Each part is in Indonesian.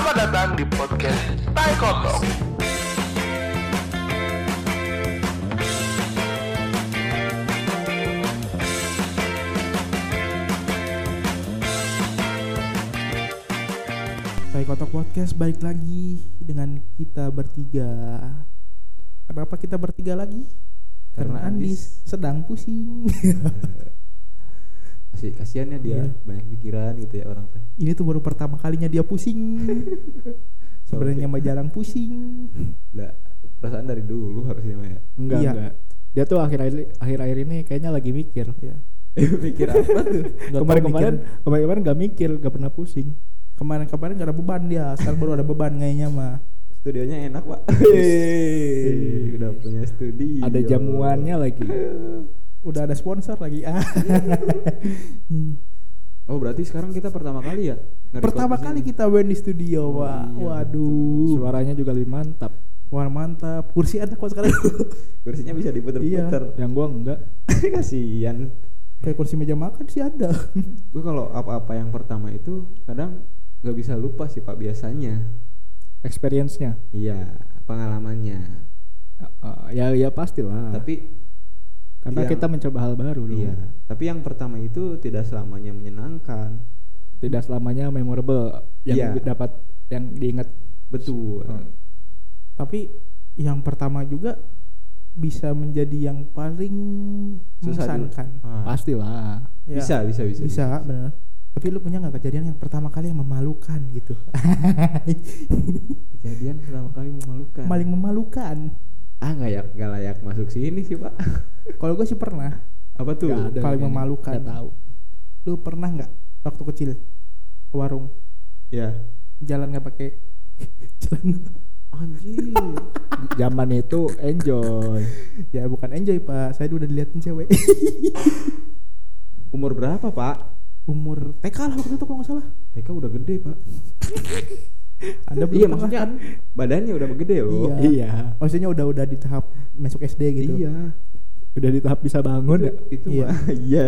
Selamat datang di podcast Tai Kotok. Tai Kotok Podcast baik lagi dengan kita bertiga. Kenapa kita bertiga lagi? Karena, Karena Andis sedang pusing. Masih kasihan ya dia Iya. banyak pikiran gitu ya orang teh. Ini tuh baru pertama kalinya dia pusing. Sebenarnya mah jarang pusing. Lah, perasaan dari dulu harusnya mah ya. Enggak, Iya. enggak. Dia tuh akhir-akhir akhir-akhir ini kayaknya lagi mikir. Ya. Pikir apa tuh? Nggak Kemarin-kemarin mikir. kemarin-kemarin nggak mikir, nggak pernah pusing. Kemarin-kemarin gak ada beban dia, sekarang baru ada beban kayaknya mah. Studionya enak, Pak. Hei, udah punya studio. Ada jamuannya lagi. Udah ada sponsor lagi. Ah. Oh, berarti sekarang kita pertama kali ya? Pertama kali kita band di studio, Pak. iya, Waduh. Suaranya juga lebih mantap. Wah, mantap. Kursi ada kok sekarang. kursinya bisa diputer-puter. Yang gua enggak. Kasihan. Kayak kursi meja makan sih ada. Gue kalau apa-apa yang pertama itu kadang nggak bisa lupa sih Pak biasanya. Experience-nya. Iya, pengalamannya. Uh, ya ya pastilah. Tapi karena yang- kita mencoba hal baru dong. Iya, tapi yang pertama itu tidak selamanya menyenangkan. Tidak selamanya memorable yang Iya. dapat yang diingat. Betul. Hmm. Tapi yang pertama juga bisa menjadi yang paling Susah mengesankan. Ah, Pastilah. Ya, Bisa, bisa, bisa. Bisa, benar. Tapi lu punya nggak kejadian yang pertama kali yang memalukan gitu? Kejadian pertama kali memalukan. Paling memalukan. Ah, nggak layak, nggak layak masuk sini sih pak. Kalau gue sih pernah. Apa tuh? Nggak ada paling memalukan. Nggak tahu. Lu pernah nggak waktu kecil ke warung Ya. jalan nggak pakai celana? Anjing. Zaman itu enjoy. ya bukan enjoy pak. Saya udah diliatin cewek. Umur berapa pak? Umur TK lah waktu itu kalau nggak salah. TK udah gede pak. Anda belum iya maksudnya kan? badannya udah gede loh. Iya. iya. Maksudnya udah udah di tahap masuk SD gitu. Iya. Udah di tahap bisa bangun ya. Itu Iya. mah. Iya,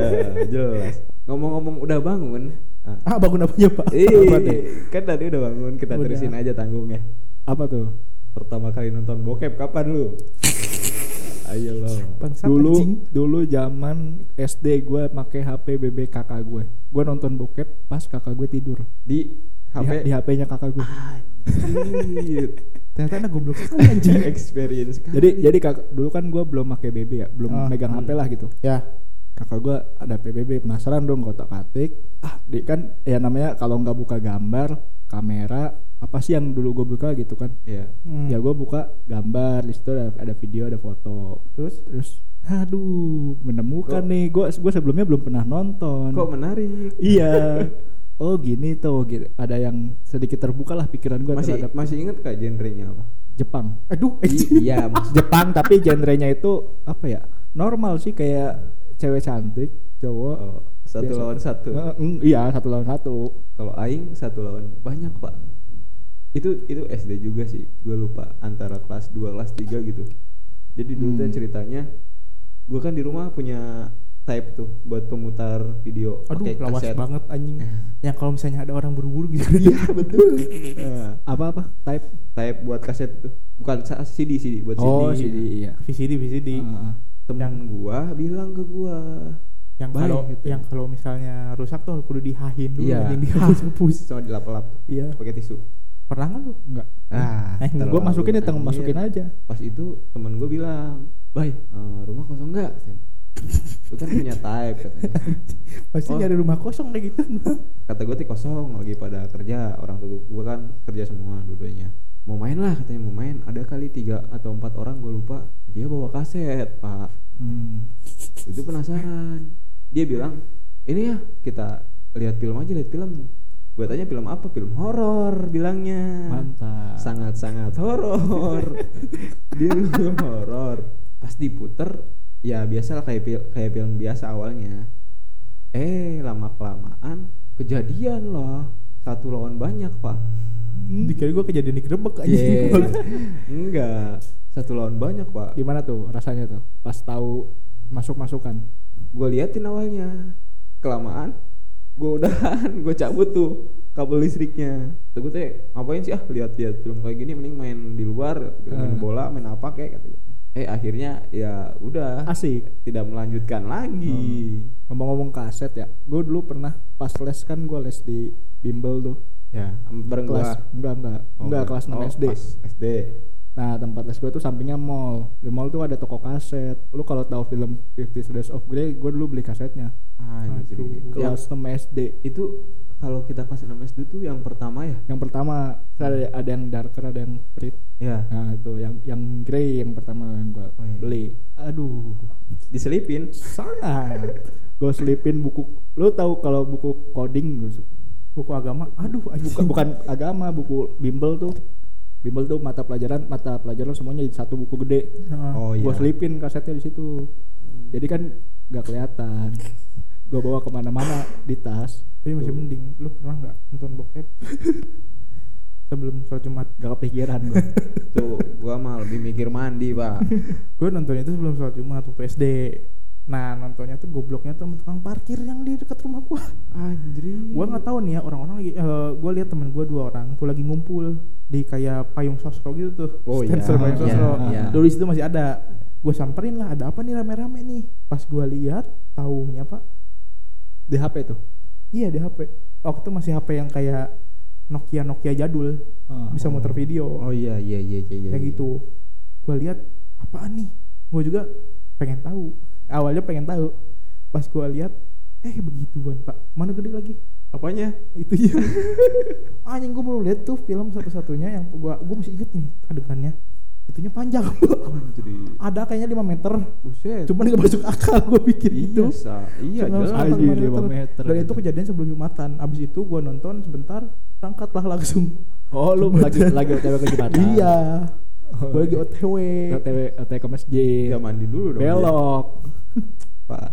jelas. Ngomong-ngomong udah bangun. Ah. Ah bangun apanya pak? Apa tuh? kan tadi udah bangun, kita Udah. terusin aja tanggungnya. Apa tuh? Pertama kali nonton bokep kapan lu? Ayo lo. Dulu anjing. dulu zaman SD gue make HP BB kakak gue gue nonton bokep pas kakak gue tidur Di HP di, di HP-nya kakak gue Anjir. Ternyata anak goblok sekali anjing. experience jadi jadi kakak dulu kan gue belum make BB ya belum Ah, megang HP lah gitu. Ya. kakak gue ada PBB penasaran dong kotak katik ah di kan ya namanya kalau nggak buka gambar kamera apa sih yang dulu gue buka gitu kan? Iya. Hmm. ya gue buka gambar di situ ada, ada video ada foto. Terus? Terus aduh menemukan Kok- nih. Gue gue sebelumnya belum pernah nonton. Kok menarik? iya oh gini tuh gitu ada yang sedikit terbuka lah pikiran gue Masih terhadap masih inget kak genrenya apa? Jepang aduh I- iya, maksud Jepang tapi genrenya itu apa ya normal sih kayak cewek cantik cowok oh, satu Biasa. lawan satu. Eh, mm, iya satu lawan satu Kalau aing satu lawan banyak pak. Itu itu SD juga sih. Gue lupa antara kelas 2 kelas 3 gitu. Jadi dulu tuh Hmm. ceritanya gue kan di rumah punya type tuh buat pemutar video aduh pakai lawas kaset. banget anjing. Eh. Yang kalau misalnya ada orang buru-buru gitu. Iya betul. Nah, apa apa type type buat kaset itu bukan CD CD buat oh CD. CD iya VCD VCD. Ah, Temen gua bilang ke gua yang kalau gitu. yang kalau misalnya rusak tuh kudu dihahin dulu Iya. anjing dihapus-hapus. sama dilap-lap tuh Iya. pakai tisu. Pernah nggak lu? enggak Ah, Eh, gue masukin ya teng anjir. masukin aja Pas itu temen gua bilang, "Bay, eh, rumah kosong nggak?" Lu kan punya type katanya. Pasti Oh. nyari rumah kosong kayak gitu. Kata gua tuh kosong lagi pada kerja. Orang tua gua kan kerja semua dua-duanya. Mau main lah katanya mau main. Ada kali tiga atau empat orang gua lupa. Dia bawa kaset, Pak. hmm. itu penasaran dia bilang ini ya kita lihat film aja lihat film gue tanya film apa film horor bilangnya mantap sangat sangat horor dia film horor pas diputer ya biasa lah kayak kayak film biasa awalnya eh lama kelamaan kejadian loh satu lawan banyak pak Dikira gua kejadian digerebek aja. Yeah. enggak satu lawan banyak pak gimana tuh rasanya tuh pas tahu masuk masukan gue liatin awalnya kelamaan gue udahan gue cabut tuh kabel listriknya tuh gue teh ngapain sih ah lihat-lihat film kayak gini mending main di luar gitu. main Ah. bola main apa kayak gue teh. Eh akhirnya ya udah Asik. tidak melanjutkan lagi Ngomong-ngomong kaset ya, gue dulu pernah pas les kan gue les di bimbel tuh. ya bareng kelas gua enggak enggak Oh, enggak kelas 6 Oh, SD. SD Nah tempat les gue tuh sampingnya mall. Di mall tuh ada toko kaset. Lu kalau tahu film Fifty Shades of Grey, gue dulu beli kasetnya. Anjir. Yang Kelas 6 SD. itu kalau kita kelas 6 SD tuh yang pertama ya? Yang pertama ada, ada yang darker, ada yang Frit. ya Nah itu yang yang grey yang pertama yang gue Oh, iya. beli. Aduh, diselipin? Sangat. gue selipin buku. Lu tahu kalau buku coding buku agama? Aduh bukan bukan agama buku bimbel tuh. Bimbel tuh mata pelajaran mata pelajaran semuanya di satu buku gede. Nah, oh iya. Gue selipin kasetnya di situ. Jadi kan nggak kelihatan. Gue bawa ke mana-mana di tas tapi masih mending. Lu pernah nggak nonton bokep? Sebelum sholat jumat. Gak kepikiran gue tuh gua mah lebih mikir mandi pak. Gue nonton itu sebelum sholat jumat waktu SD nah nontonnya tuh gobloknya tuh tukang parkir yang di dekat rumah gua. Anjir. Gua nggak tahu nih ya orang-orang lagi eh, gua lihat temen gua dua orang tuh lagi ngumpul di kayak payung sosro gitu tuh. Oh, iya, for payung iya, sosro. iya. dulu di situ masih ada. Gue samperin lah ada apa nih rame-rame nih? Pas gua lihat taunya pak. Di HP tuh iya di HP waktu itu masih HP yang kayak Nokia Nokia jadul. Ah, bisa oh. muter video. Oh iya iya iya iya iya kayak gitu. Gue lihat apaan nih? Gue juga pengen tahu. Awalnya pengen tahu. Pas gue lihat eh begituan pak. Mana gede lagi? Apanya? Itu ya anjing gue baru lihat tuh film satu-satunya yang gue gue masih inget nih adegannya itunya panjang. Ada kayaknya 5 meter. Buset. Cuman gak masuk akal gue pikir iya itu. Sa iya jelas. Anjir, 5 lima meter. dan gitu. itu kejadian sebelum jumatan. Abis itu gue nonton sebentar berangkatlah langsung. Oh lu lagi lagi otw ke jembatan iya. Gue lagi otw otw otw ke masjid. Ya mandi dulu dong belok. Pak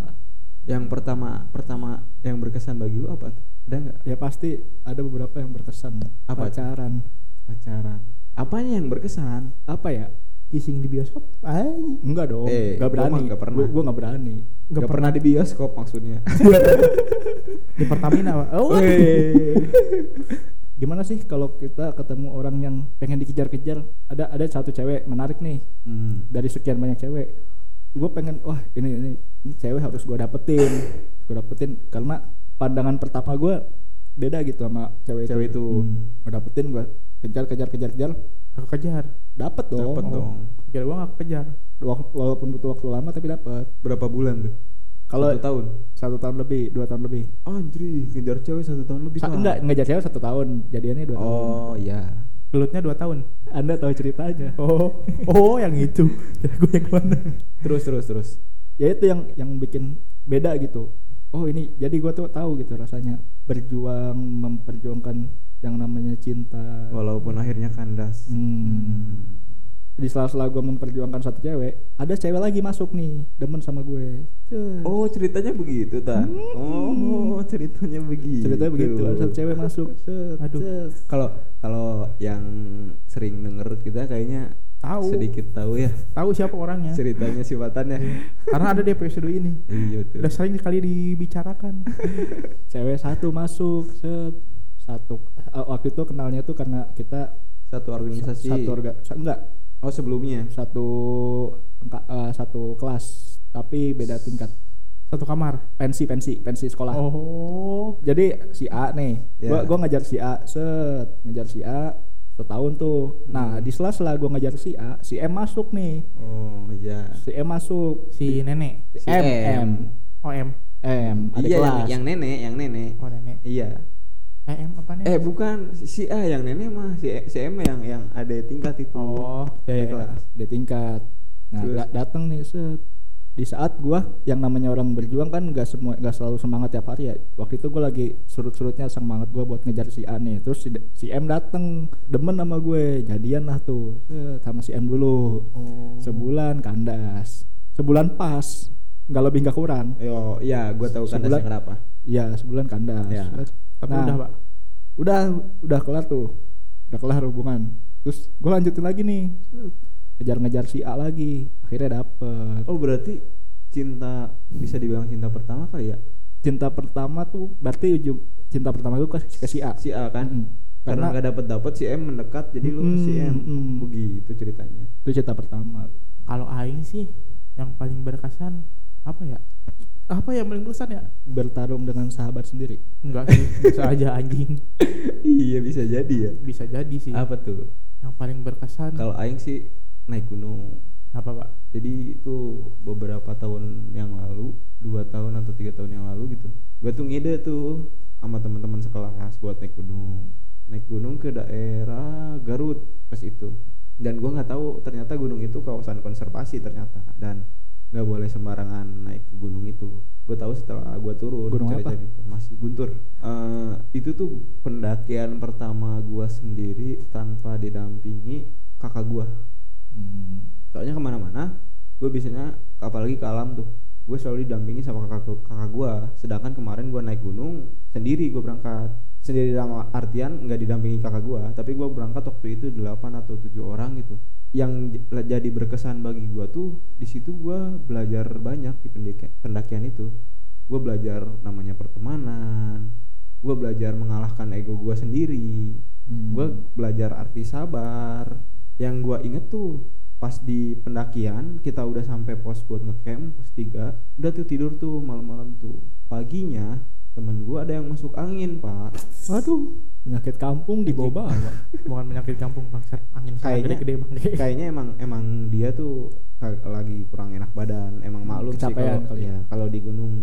yang pertama pertama yang berkesan bagi lu apa? Tuh ada nggak? Ya pasti ada beberapa yang berkesan. Apa pacaran. Pacaran apanya yang berkesan? Apa ya? Kissing di bioskop? Anjing enggak dong. Eh, nggak gua berani. mah nggak pernah. Gua- gua nggak berani. Gak, pernah di bioskop maksudnya. Di Pertamina oh gimana sih kalau kita ketemu orang yang pengen dikejar-kejar? Ada ada satu cewek menarik nih. Hmm. dari sekian banyak cewek. Gue pengen wah ini ini, ini cewek harus gue dapetin. Gue dapetin karena pandangan pertama gue beda gitu sama cewek, Cewek itu. hmm, gue dapetin gue kejar kejar kejar kejar. Gak kejar. Dapet dong. Dapet dong. kira gue gak kejar. Wala- walaupun butuh waktu lama tapi dapet. Berapa bulan tuh? Kalau satu tahun? satu tahun lebih dua tahun lebih. Anjir, ngejar cewek satu tahun lebih. Sa- enggak ngejar cewek satu tahun. Jadiannya dua tahun. Oh iya. gelutnya 2 tahun. Anda tahu ceritanya. Oh oh yang itu. Kira gue yang mana? Terus terus terus. ya itu yang yang bikin beda gitu. Oh ini jadi gua tuh tahu gitu rasanya. Berjuang memperjuangkan yang namanya cinta Walaupun akhirnya kandas. hmm. di sela-sela gue memperjuangkan satu cewek ada cewek lagi masuk nih demen sama gue Cet. Oh ceritanya begitu ta? Oh ceritanya begitu. ceritanya begitu ada satu cewek masuk Aduh. Kalau kalau yang sering denger kita kayaknya Tahu. sedikit tahu ya tahu siapa orangnya ceritanya sifatannya. karena ada di episode ini iya tuh. udah sering kali dibicarakan cewek satu masuk set satu eh, waktu itu kenalnya tuh karena kita Satu organisasi. satu orga sa- enggak Oh sebelumnya. satu engka- eh, satu kelas tapi beda tingkat satu kamar pensi pensi pensi sekolah oh jadi si A nih gua Ya. gua ngajar si A set ngejar si A setahun tuh nah di sela-sela gua ngajar si A si M masuk nih Oh iya. si M masuk si nenek Si M M. M oh M M ada iya yang, kelas yang nenek, yang nenek. oh nenek Iya. Eh M apa nenek Eh bukan. Si A yang nenek mah. Si, si M yang yang ada tingkat itu. oh ya, ya, kelas. di tingkat. Nah Terus? datang nih set. Di saat gua yang namanya orang berjuang kan gak semua gak selalu semangat tiap hari ya. Waktu itu gua lagi surut-surutnya semangat gua buat ngejar si A nih. Terus si, si M dateng demen sama gue. Jadian lah tuh. Set, sama si M dulu. Oh. Sebulan kandas. Sebulan pas. Nggak lebih nggak kurang. Yo, ya, gue tahu kan Sebulan- kenapa. Ya sebulan kandas Ya. Tapi Nah, udah pak udah udah kelar tuh udah kelar hubungan terus gue lanjutin lagi nih ngejar-ngejar si A lagi akhirnya dapet Oh berarti cinta bisa dibilang cinta pertama kali ya? cinta pertama tuh berarti ujung cinta pertama itu ke, ke si A. si A kan Mm. karena Karena- nggak dapat dapat si M mendekat jadi lu ke si M Mm, begitu ceritanya Itu cinta pertama. Kalau aing sih yang paling berkesan apa ya? Apa yang paling berkesan ya? Bertarung dengan sahabat sendiri. Enggak sih, bisa aja anjing. iya bisa jadi ya Bisa jadi sih. apa tuh Yang paling berkesan kalau Aing sih naik gunung apa, Pak? jadi itu beberapa tahun yang lalu dua tahun atau tiga tahun yang lalu gitu gue tuh ngide tuh sama teman-teman sekelas buat naik gunung naik gunung ke daerah Garut pas itu dan gue nggak tahu ternyata gunung itu kawasan konservasi ternyata dan nggak boleh sembarangan naik ke gunung itu. Gue tahu setelah gue turun Gunung apa? cari-cari informasi. Guntur. Eh, itu tuh pendakian pertama gue sendiri tanpa didampingi kakak gue Hmm. soalnya ke mana-mana gue biasanya apalagi ke alam tuh gue selalu didampingi sama kakak kakak gue sedangkan kemarin gue naik gunung sendiri gue berangkat. Sendiri dalam artian nggak didampingi kakak gue tapi gue berangkat waktu itu 8 atau tujuh orang gitu yang jadi berkesan bagi gue tuh di situ gue belajar banyak di pendaki- pendakian itu. Gue belajar namanya pertemanan gue belajar mengalahkan ego gue sendiri Hmm. gue belajar arti sabar. Yang gue inget tuh pas di pendakian kita udah sampai pos buat ngecamp pos 3 udah tuh tidur tuh malam-malam tuh. Paginya temen gue ada yang masuk angin pak Waduh, penyakit kampung dibawa bawa. Bukan penyakit kampung bangsat, angin Kayaknya- gede-gede bang. kayaknya emang emang dia tuh lagi kurang enak badan emang maklum sih Kecapean kalau kali ya kalau di gunung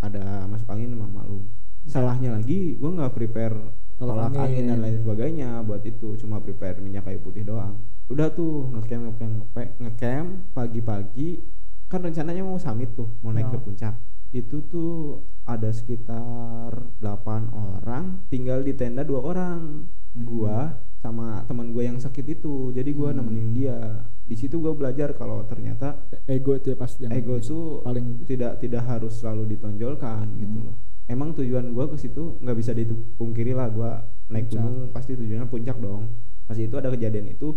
ada masuk angin emang maklum salahnya lagi gue nggak prepare Tolak tolak angin. angin. dan lain sebagainya buat itu cuma prepare minyak kayu putih doang udah tuh ngecamp ngecamp ngecamp pagi-pagi kan rencananya mau summit tuh mau naik ke Oh. puncak itu tuh ada sekitar 8 orang tinggal di tenda dua orang Hmm. gua sama teman gue yang sakit itu jadi gua Hmm. nemenin dia di situ gua belajar kalau ternyata Ego itu ya pasti yang ego itu paling tidak tidak harus selalu ditonjolkan gitu Hmm. loh emang tujuan gua ke situ nggak bisa dipungkiri lah gua naik Puncak. gunung pasti tujuannya puncak dong pas itu ada kejadian itu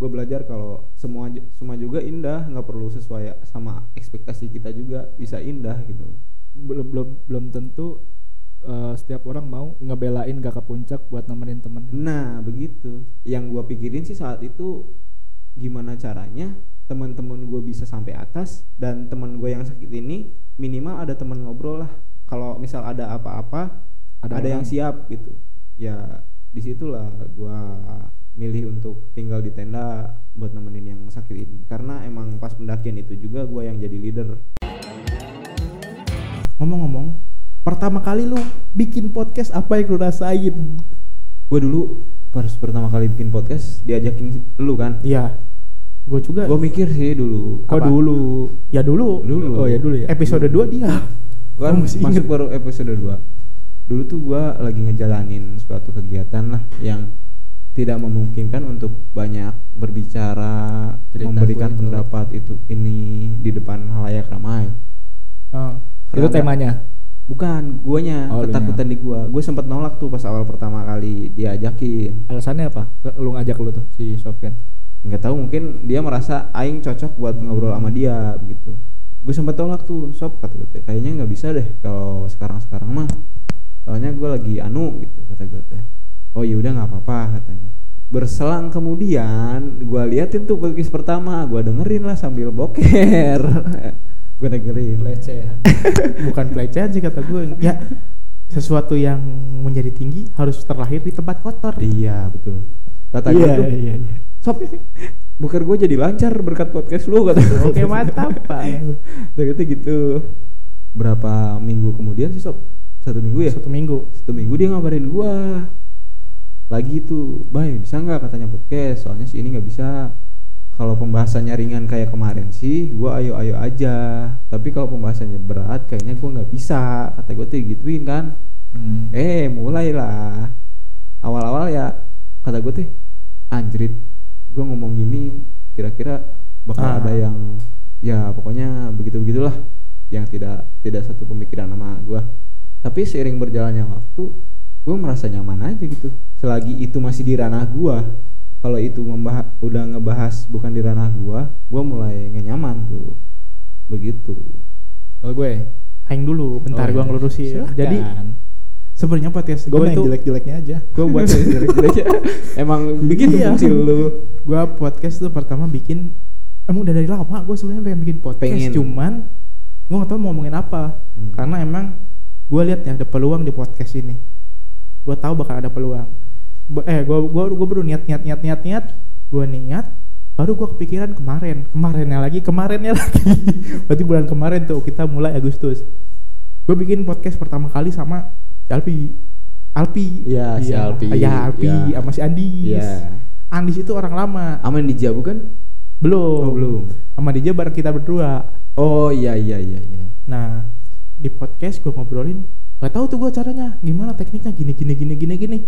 gue belajar kalau semua semua juga indah nggak perlu sesuai sama ekspektasi kita juga bisa indah gitu belum belum belum tentu eh, setiap orang mau ngebelain gak ke puncak buat nemenin temennya. Nah, begitu. Yang gua pikirin sih saat itu gimana caranya teman-teman gue bisa sampai atas dan teman gue yang sakit ini minimal ada teman ngobrol lah. Kalau misal ada apa-apa ada, Ada yang siap gitu. Ya di situlah gua milih untuk tinggal di tenda buat nemenin yang sakit ini karena emang pas pendakian itu juga gua yang jadi leader Ngomong-ngomong, pertama kali lu bikin podcast apa yang lu rasain? gue dulu pas pertama kali bikin podcast diajakin lu kan Iya. Gue juga. gue mikir sih dulu Kok Apa? dulu? ya dulu. Dulu. Oh ya dulu ya. Episode 2 dia. Gua Oh, masih masuk inget. baru episode 2 Dulu tuh gua lagi ngejalanin suatu kegiatan lah yang tidak memungkinkan untuk banyak berbicara, Cerita memberikan pendapat itu ini di depan halayak ramai. Oh. Itu temanya. Bukan, guanya Oh, ketakutan di gua. Gue sempet nolak tuh pas awal pertama kali diajakin. Alasannya apa? Lu ngajak lu tuh si Sofyan. nggak tahu mungkin dia merasa aing cocok buat ngobrol sama dia begitu gue sempat tolak tuh sob kata gue kayaknya nggak bisa deh kalau sekarang sekarang mah soalnya gue lagi anu gitu kata gue teh oh ya udah nggak apa-apa katanya berselang kemudian gue liatin tuh podcast pertama gue dengerin lah sambil boker gue dengerin Pelecehan. Bukan pelecehan sih kata gue. Ya sesuatu yang menjadi tinggi harus terlahir di tempat kotor. iya betul kata gue Iya tuh iya iya. sob boker gue jadi lancar berkat podcast lu kata gue. Oke mantap pak. Ternyata gitu. Berapa minggu kemudian sih sob? Satu minggu ya? Satu minggu. Satu minggu dia ngabarin gua. Lagi tuh, Bay bisa nggak katanya podcast? Soalnya si ini nggak bisa. Kalau pembahasannya ringan kayak kemarin sih, gua ayo-ayo aja. Tapi kalau pembahasannya berat, kayaknya gua nggak bisa. Kata gue tuh gituin kan. Hmm. Eh, mulailah. Awal-awal ya, kata gue teh, anjrit. Gue ngomong gini, kira-kira bakal Ah. ada yang, ya pokoknya begitu-begitulah, yang tidak tidak satu pemikiran sama gue. Tapi seiring berjalannya waktu, gue merasa nyaman aja gitu. Selagi itu masih di ranah gue, kalau itu membahas, udah ngebahas bukan di ranah gue, gue mulai nggak nyaman tuh. Begitu. Kalau gue, aing dulu bentar Oh, gua iya. ngelurusin Silakan. jadi sebenarnya podcast gue gue main itu jelek-jeleknya aja gue buat Jelek-jeleknya. Emang bikin Iya. kecil lu. gue podcast tuh pertama bikin emang udah dari lama gue sebenarnya pengen bikin podcast Pengen. cuman gue gak tahu mau ngomongin apa Hmm. karena emang gue lihat ya ada peluang di podcast ini gue tahu bakal ada peluang eh gue gua gua baru niat niat niat niat niat gue niat baru gue kepikiran kemarin kemarinnya lagi kemarinnya lagi berarti bulan kemarin tuh kita mulai Agustus gue bikin podcast pertama kali sama si Alpi Alpi Iya, si Alpi. ya Alpi Iya. sama si Andis Iya. Andis itu orang lama Aman di Jabu kan? belum Oh, belum. sama DJ bareng kita berdua Oh iya iya iya iya. nah di podcast gue ngobrolin nggak tahu tuh gue caranya gimana tekniknya gini gini gini gini gini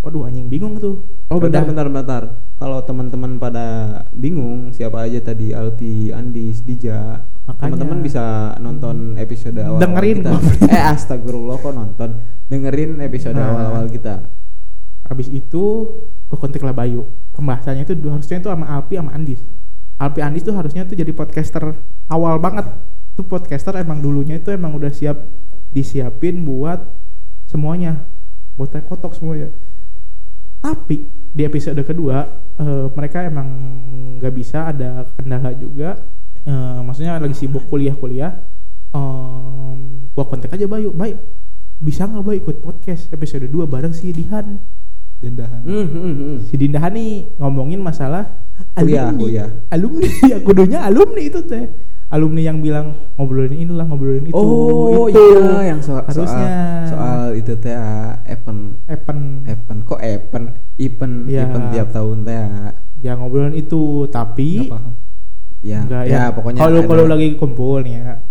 waduh anjing bingung tuh Oh bentar Udah. bentar bentar. Kalau teman-teman pada bingung siapa aja tadi Alpi, Andis, Dija, teman-teman bisa nonton episode awal Dengerin kita. eh astagfirullah kok nonton. Dengerin episode Nah. awal-awal kita. habis itu gue kontak lah Bayu pembahasannya itu harusnya itu sama Alpi sama Andis Alpi Andis tuh harusnya tuh jadi podcaster awal banget tuh podcaster emang dulunya itu emang udah siap disiapin buat semuanya buat teh kotok semuanya. Tapi di episode kedua eh, mereka emang nggak bisa ada kendala juga. Eh, maksudnya lagi sibuk kuliah-kuliah Em, gua kontak aja Bayu baik bisa nggak Bayu ikut podcast episode 2 bareng si Dihan? Dendahan Hmm, hmm, hmm. si Dinda nih ngomongin masalah Kuliah, alumni, kuliah. alumni ya kudunya alumni itu teh alumni yang bilang ngobrolin inilah ngobrolin itu. Oh itu. iya yang soal harusnya. soal, soal itu teh ah, event Epen. Event kok event event Iya. event tiap tahun teh ah. ya ngobrolin itu tapi ya enggak ya, pokoknya kalau kalau lagi kumpul nih ya.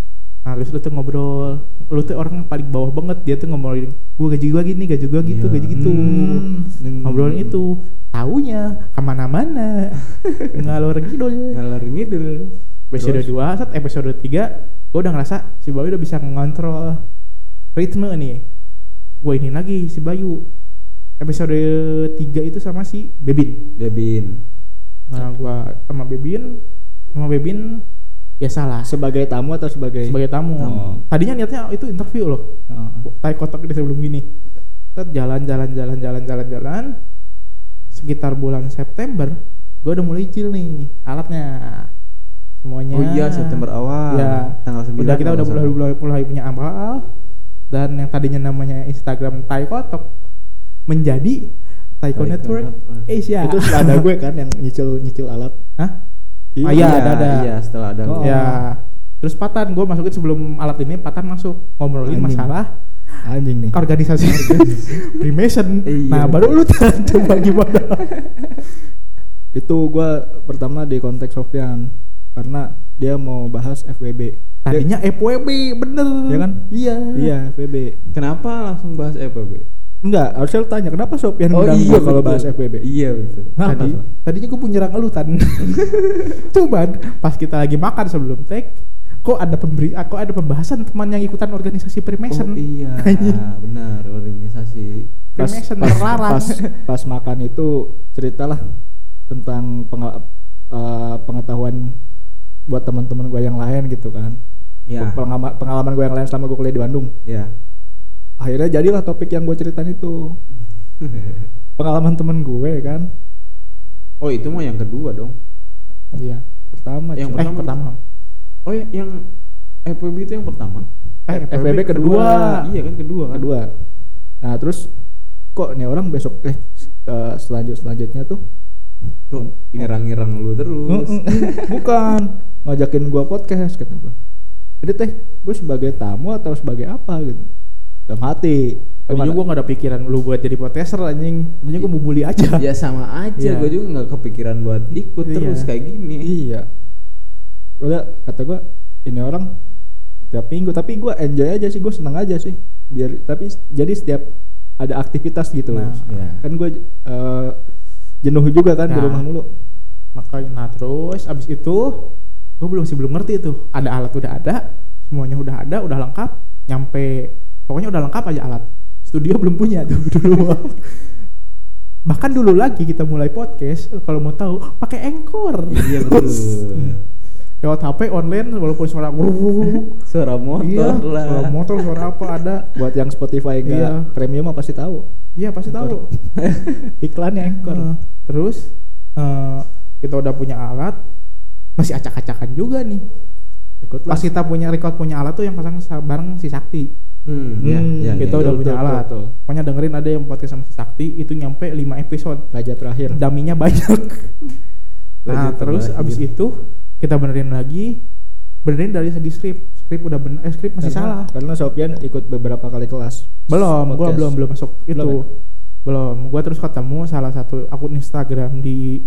Nah terus lu tuh ngobrol. Lu tuh orang yang paling bawah banget dia tuh ngobrolin gua gaji gua gini gaji gua gitu Iya. gaji gitu. Hmm. ngobrolin itu taunya ke mana-mana. Ngalor ngidul. Ngalor ngidul episode Terus? 2 saat episode 3 gue udah ngerasa si Bayu udah bisa ngontrol ritme nih. Gue ini lagi si Bayu. Episode 3 itu sama si Bebin. Bebin. Nah gue sama Bebin sama Bebin biasalah sebagai tamu atau sebagai sebagai tamu. Tamu. tadinya niatnya itu interview loh. Heeh. tai kotak di sebelum gini. Set jalan jalan jalan jalan jalan jalan. Sekitar bulan September gue udah mulai cil nih alatnya semuanya. Oh iya September awal ya tanggal 9 udah kita udah mulai, mulai mulai punya amal dan yang tadinya namanya Instagram Tai Kotok menjadi Taiko Taiko Network Network. Asia. Itu setelah ada gue kan yang nyicil nyicil alat. Hah? Ah, iya, ada, ada. iya setelah ada Oh. ya terus Patan gue masukin sebelum alat ini Patan masuk ngobrolin Anjing. masalah anjing nih. organisasi Freemason Iya, nah baru lu coba gimana? Itu gue pertama di konteks Sofyan karena dia mau bahas FWB tadinya FWB bener. Iya kan? iya. Iya FWB kenapa langsung bahas FPB enggak harusnya lu tanya kenapa Sofyan oh undang iya kalau bahas FWB iya betul. Kenapa? tadi tadinya gue punya nyerang lu tan. Cuman pas kita lagi makan sebelum take kok ada pemberi ah, kok ada pembahasan teman yang ikutan organisasi Freemason oh iya benar organisasi pas, Freemason pas, terlarang. pas, pas makan itu ceritalah tentang penga- eh, pengetahuan buat teman-teman gue yang lain gitu kan. Ya pengalaman pengalaman gue yang lain selama gue kuliah di Bandung. Ya akhirnya jadilah topik yang gue ceritain itu. Pengalaman temen gue kan? Oh itu mah yang kedua dong. Iya pertama Yang cuy. eh pertama. pertama. Oh ya, yang FPB itu yang pertama? Eh FWB kedua. iya kan kedua kan? Kedua. Nah terus kok nih orang besok eh eh, selanjut selanjutnya tuh tuh ngirang-ngirang lu terus. Mm, mm, mm, bukan. Ngajakin gua podcast kata gua. Jadi teh gue sebagai tamu atau sebagai apa gitu. Dalam hati. Tadinya gue gak ada pikiran lu buat jadi podcaster anjing. Tadinya gue mau bully aja. Ya sama aja. Iya. gue juga nggak kepikiran buat ikut Iya. terus kayak gini. Iya. Udah kata gua ini orang tiap minggu. Tapi gua enjoy aja sih gue seneng aja sih. Biar tapi jadi setiap ada aktivitas gitu. Nah, iya. kan gue eh, jenuh juga kan di Nah. rumah mulu makanya nah terus abis itu gue belum sih belum ngerti tuh ada alat udah ada semuanya udah ada udah lengkap nyampe pokoknya udah lengkap aja alat studio belum punya tuh dulu bahkan dulu lagi kita mulai podcast kalau mau tahu pakai engkor iya betul lewat HP online walaupun suara gruk Suara motor iya lah. suara motor suara apa ada Buat yang Spotify enggak Iya. premium pasti tahu. iya pasti tahu Iklannya Anchor. Heeh. Terus eh, kita udah punya alat masih acak-acakan juga nih Ikut pas kita punya record punya alat tuh yang pasang sa- bareng si Sakti Hmm, Hmm, iya, kita iya. udah betul, punya betul, alat betul. pokoknya dengerin ada yang podcast sama si Sakti itu nyampe 5 episode Raja terakhir. daminya banyak nah Lanjut terus terakhir. abis itu kita benerin lagi benerin dari segi skrip skrip udah bener eh skrip masih Karena- salah Karena Sofian ikut beberapa kali kelas. belum gua podcast. belum belum masuk itu Belum ya? Belum. Gua terus ketemu salah satu akun Instagram di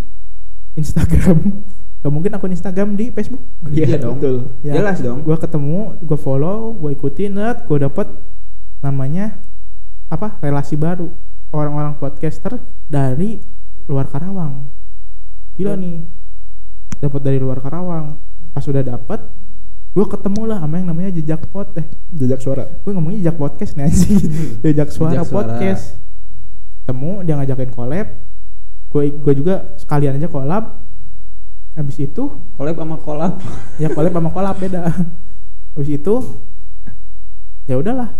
Instagram. Gak mungkin akun Instagram di Facebook. Iya dong. betul. Ya, Jelas dong. gua ketemu gua follow gua ikutin net gua dapet namanya apa? Relasi baru orang-orang podcaster dari luar Karawang. Gila nih. Dapat dari luar Karawang. Pas udah dapet gua ketemu lah sama yang namanya jejak pod. Eh Jejak suara. gue ngomongnya jejak podcast nih anjing. Jejak suara Jejak suara. podcast temu dia ngajakin collab gue gue juga sekalian aja collab habis itu Collab sama kolab. ya collab sama collab beda habis itu ya udahlah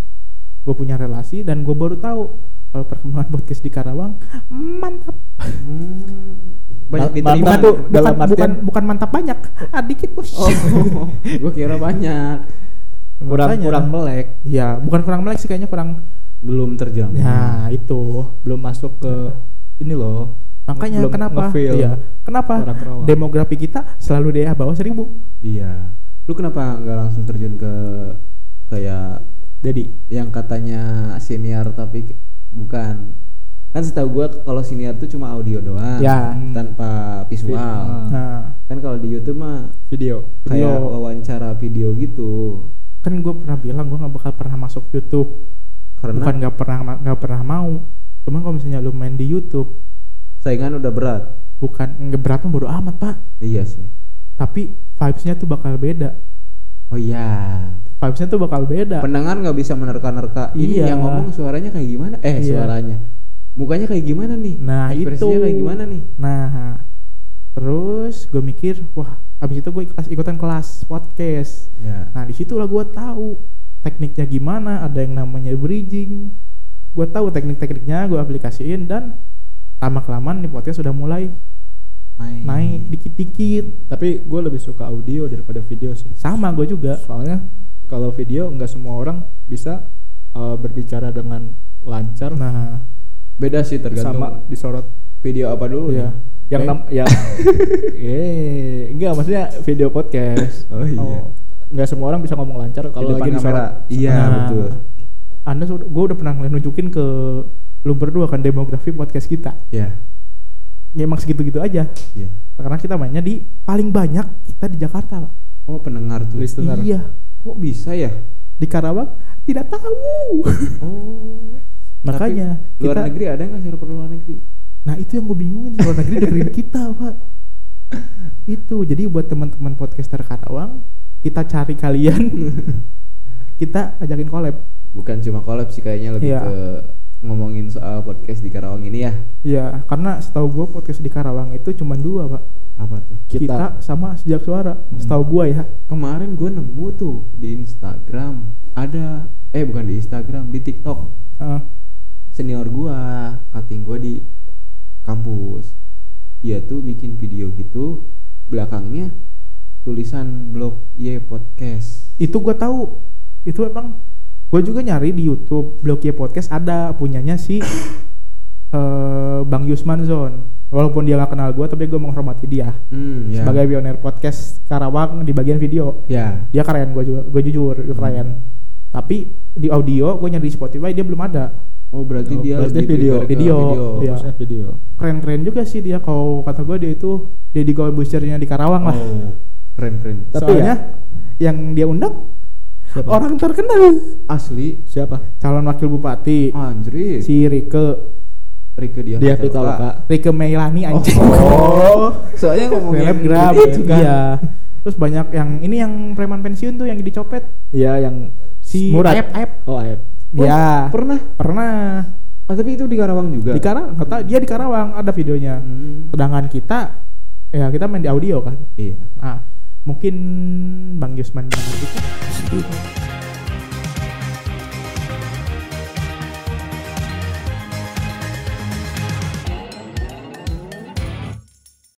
gue punya relasi dan gue baru tahu kalau perkembangan podcast di Karawang mantap Hmm. Banyak Ma- diterima. bukan, tuh bukan, dalam bukan, artian- bukan mantap banyak ah, dikit bos Oh, gue kira banyak. Kurang Makanya. kurang melek. ya bukan kurang melek sih kayaknya kurang Belum terjam. ya itu Belum masuk ke ini loh. Makanya Belum kenapa? Iya. Kenapa? Demografi kita selalu di bawah seribu. Iya. Lu kenapa nggak langsung terjun ke kayak Jadi yang katanya senior tapi bukan kan setahu gua kalau senior tuh cuma audio doang Ya. tanpa visual Ah. Nah, kan kalau di YouTube mah video. kayak Video. wawancara video gitu kan gue pernah bilang gue nggak bakal pernah masuk YouTube. Karena Bukan nggak pernah nggak pernah mau. Cuman kalau misalnya lu main di YouTube, saingan udah berat bukan nggak berat mah bodo amat pak. iya sih Tapi vibesnya tuh bakal beda. oh iya Vibesnya tuh bakal beda. pendengar nggak bisa menerka-nerka ini Iya. yang ngomong suaranya kayak gimana eh Iya. suaranya mukanya kayak gimana nih Nah, ekspresinya itu. kayak gimana nih Nah, terus gue mikir, wah, abis itu gue kelas ikutan kelas podcast. ya Nah di situlah gue tahu tekniknya gimana, ada yang namanya bridging. Gue tahu teknik-tekniknya, gue aplikasiin dan lama kelamaan nih podcast sudah mulai naik naik dikit-dikit. Tapi gue lebih suka audio daripada video sih. Sama gue juga. Soalnya kalau video nggak semua orang bisa uh, berbicara dengan lancar Nah, beda sih tergantung sama disorot. video apa dulu Iya. nih Yang nam ya eh enggak maksudnya video podcast. oh iya oh, Nggak semua orang bisa ngomong lancar di kalau lagi kamera disorot. iya Nah, betul Anda sudah, gue udah pernah nunjukin ke lu berdua kan demografi podcast kita. ya Ya emang segitu-gitu aja. iya Karena kita mainnya di paling banyak kita di Jakarta, Pak. oh pendengar tuh Listener. Iya. kok bisa ya Di Karawang tidak tahu. oh Makanya Tapi luar kita negeri ada nggak server luar negeri Nah itu yang gue bingungin di luar negeri dengerin kita pak Itu jadi buat teman-teman podcaster Karawang Kita cari kalian. Kita ajakin collab. Bukan cuma collab sih kayaknya lebih Iya. ke ngomongin soal podcast di Karawang ini ya. Iya karena setahu gue podcast di Karawang itu cuma dua pak. Apa tuh? Kita, sama sejak suara. Setahu gue ya. Kemarin gue nemu tuh di Instagram ada eh bukan di Instagram di TikTok. Heeh. senior gua cutting gua di kampus. Dia tuh bikin video gitu belakangnya tulisan blog Y podcast. Itu gue tahu. Itu emang Gue juga nyari di Youtube Blog Y Podcast ada punyanya si eh, Bang Yusman Zon. Walaupun dia gak kenal gue Tapi gue menghormati dia. Hmm ya. Sebagai pionir podcast Karawang di bagian video. Ya. Dia keren gue juga gue jujur dia keren. Tapi di audio gue nyari di Spotify dia belum ada. Oh berarti Oh, dia berarti video. ke Video, iya. Video. keren keren juga sih dia. Kalau kata gue dia itu Deddy Corbuzier-nya di Karawang lah. Oh keren keren. Tapi soalnya ya- yang dia undang Siapa? orang terkenal. Asli. Siapa? calon wakil bupati. Anjrit si Rike. Rike dia Dia Pitaloka. Rike Meilani anjing. Oh soalnya ngomongin selebgram. itu kan. Iya. Terus banyak yang ini yang preman pensiun tuh yang dicopet. Iya yang si Murad. Aep Aep. Oh, Aep. dia pernah? Pernah. Ah tapi itu di Karawang juga? Di Karawang nggak tahu dia di Karawang ada videonya. Hmm. sedangkan kita ya kita main di audio kan. Iya. Nah mungkin Bang Yusman mendengar kita